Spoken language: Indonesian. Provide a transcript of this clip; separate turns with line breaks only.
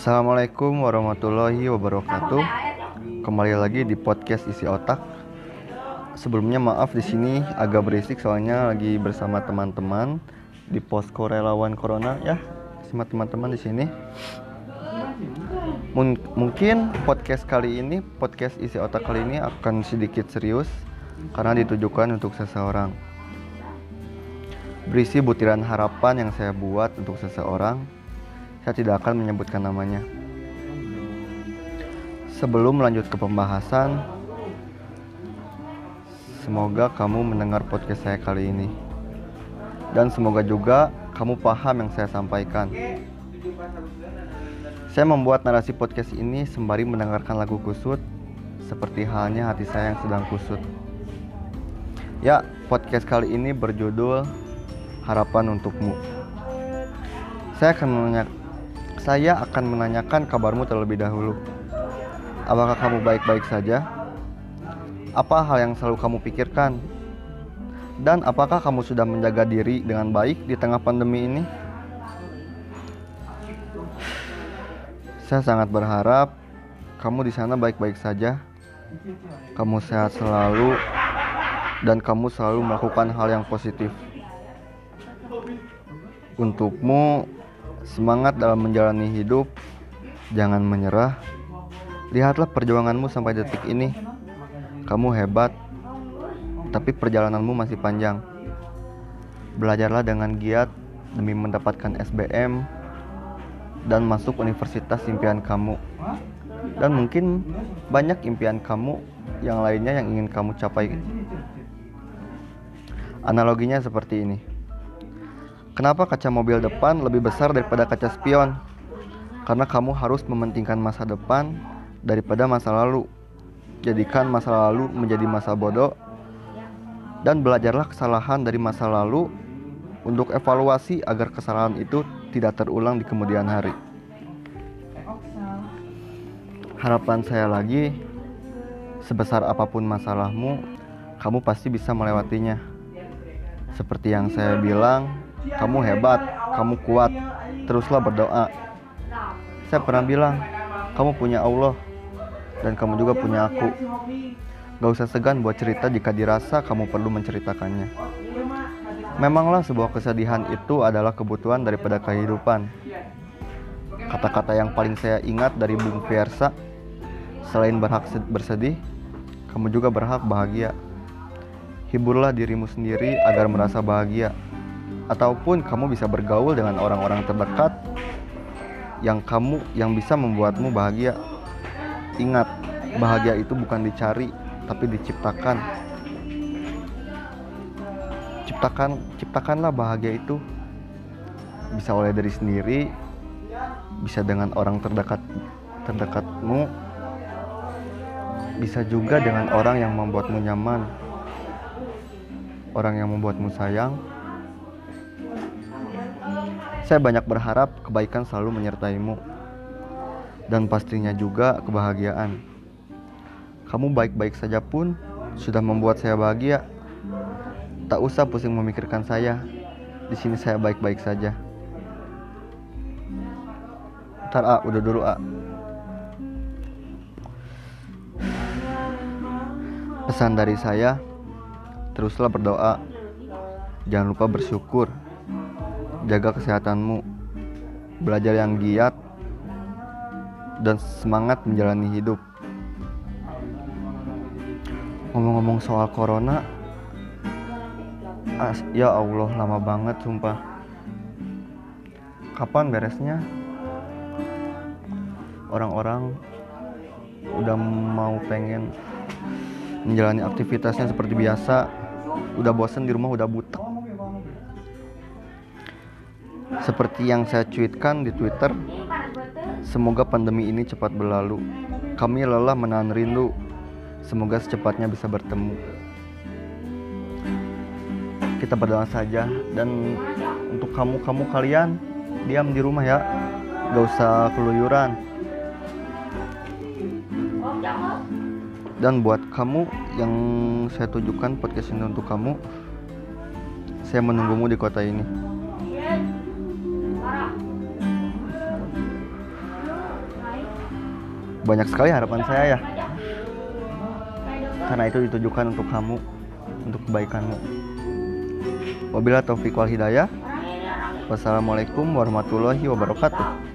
Assalamualaikum warahmatullahi wabarakatuh. Kembali lagi di podcast isi otak. Sebelumnya maaf di sini agak berisik soalnya lagi bersama teman-teman di posko relawan corona ya sama teman-teman di sini. Mun- mungkin podcast kali ini, podcast isi otak kali ini akan sedikit serius karena ditujukan untuk seseorang. Berisi butiran harapan yang saya buat untuk seseorang saya tidak akan menyebutkan namanya. Sebelum melanjut ke pembahasan, semoga kamu mendengar podcast saya kali ini. Dan semoga juga kamu paham yang saya sampaikan. Saya membuat narasi podcast ini sembari mendengarkan lagu kusut, seperti halnya hati saya yang sedang kusut. Ya, podcast kali ini berjudul Harapan Untukmu. Saya akan saya akan menanyakan kabarmu terlebih dahulu. Apakah kamu baik-baik saja? Apa hal yang selalu kamu pikirkan? Dan apakah kamu sudah menjaga diri dengan baik di tengah pandemi ini? Saya sangat berharap kamu di sana baik-baik saja. Kamu sehat selalu dan kamu selalu melakukan hal yang positif. Untukmu Semangat dalam menjalani hidup, jangan menyerah. Lihatlah perjuanganmu sampai detik ini. Kamu hebat, tapi perjalananmu masih panjang. Belajarlah dengan giat demi mendapatkan SBM dan masuk universitas impian kamu. Dan mungkin banyak impian kamu yang lainnya yang ingin kamu capai. Analoginya seperti ini. Kenapa kaca mobil depan lebih besar daripada kaca spion? Karena kamu harus mementingkan masa depan daripada masa lalu. Jadikan masa lalu menjadi masa bodoh dan belajarlah kesalahan dari masa lalu untuk evaluasi agar kesalahan itu tidak terulang di kemudian hari. Harapan saya lagi, sebesar apa pun masalahmu, kamu pasti bisa melewatinya. Seperti yang saya bilang, kamu hebat, kamu kuat, teruslah berdoa. Saya pernah bilang, kamu punya Allah, dan kamu juga punya aku. Gak usah segan buat cerita jika dirasa kamu perlu menceritakannya. Memanglah sebuah kesedihan itu adalah kebutuhan daripada kehidupan. Kata-kata yang paling saya ingat dari Bung Fiersa, selain berhak bersedih, kamu juga berhak bahagia. Hiburlah dirimu sendiri agar merasa bahagia ataupun kamu bisa bergaul dengan orang-orang terdekat yang kamu yang bisa membuatmu bahagia. Ingat, bahagia itu bukan dicari, tapi diciptakan. Ciptakan, ciptakanlah bahagia itu. Bisa oleh diri sendiri, bisa dengan orang terdekat terdekatmu, bisa juga dengan orang yang membuatmu nyaman, orang yang membuatmu sayang, saya banyak berharap kebaikan selalu menyertaimu dan pastinya juga kebahagiaan. Kamu baik-baik saja pun sudah membuat saya bahagia. Tak usah pusing memikirkan saya. Di sini saya baik-baik saja. Ntar A, udah dulu A. Pesan dari saya, teruslah berdoa. Jangan lupa bersyukur jaga kesehatanmu, belajar yang giat, dan semangat menjalani hidup. Ngomong-ngomong soal corona, as ya Allah lama banget sumpah. Kapan beresnya? Orang-orang udah mau pengen menjalani aktivitasnya seperti biasa, udah bosen di rumah, udah butek. Seperti yang saya cuitkan di Twitter, semoga pandemi ini cepat berlalu. Kami lelah menahan rindu. Semoga secepatnya bisa bertemu. Kita berdoa saja dan untuk kamu-kamu kalian diam di rumah ya. Gak usah keluyuran. Dan buat kamu yang saya tujukan podcast ini untuk kamu, saya menunggumu di kota ini. Banyak sekali harapan saya ya. Karena itu ditujukan untuk kamu untuk kebaikanmu. Wabila taufiq wal hidayah. Wassalamualaikum warahmatullahi wabarakatuh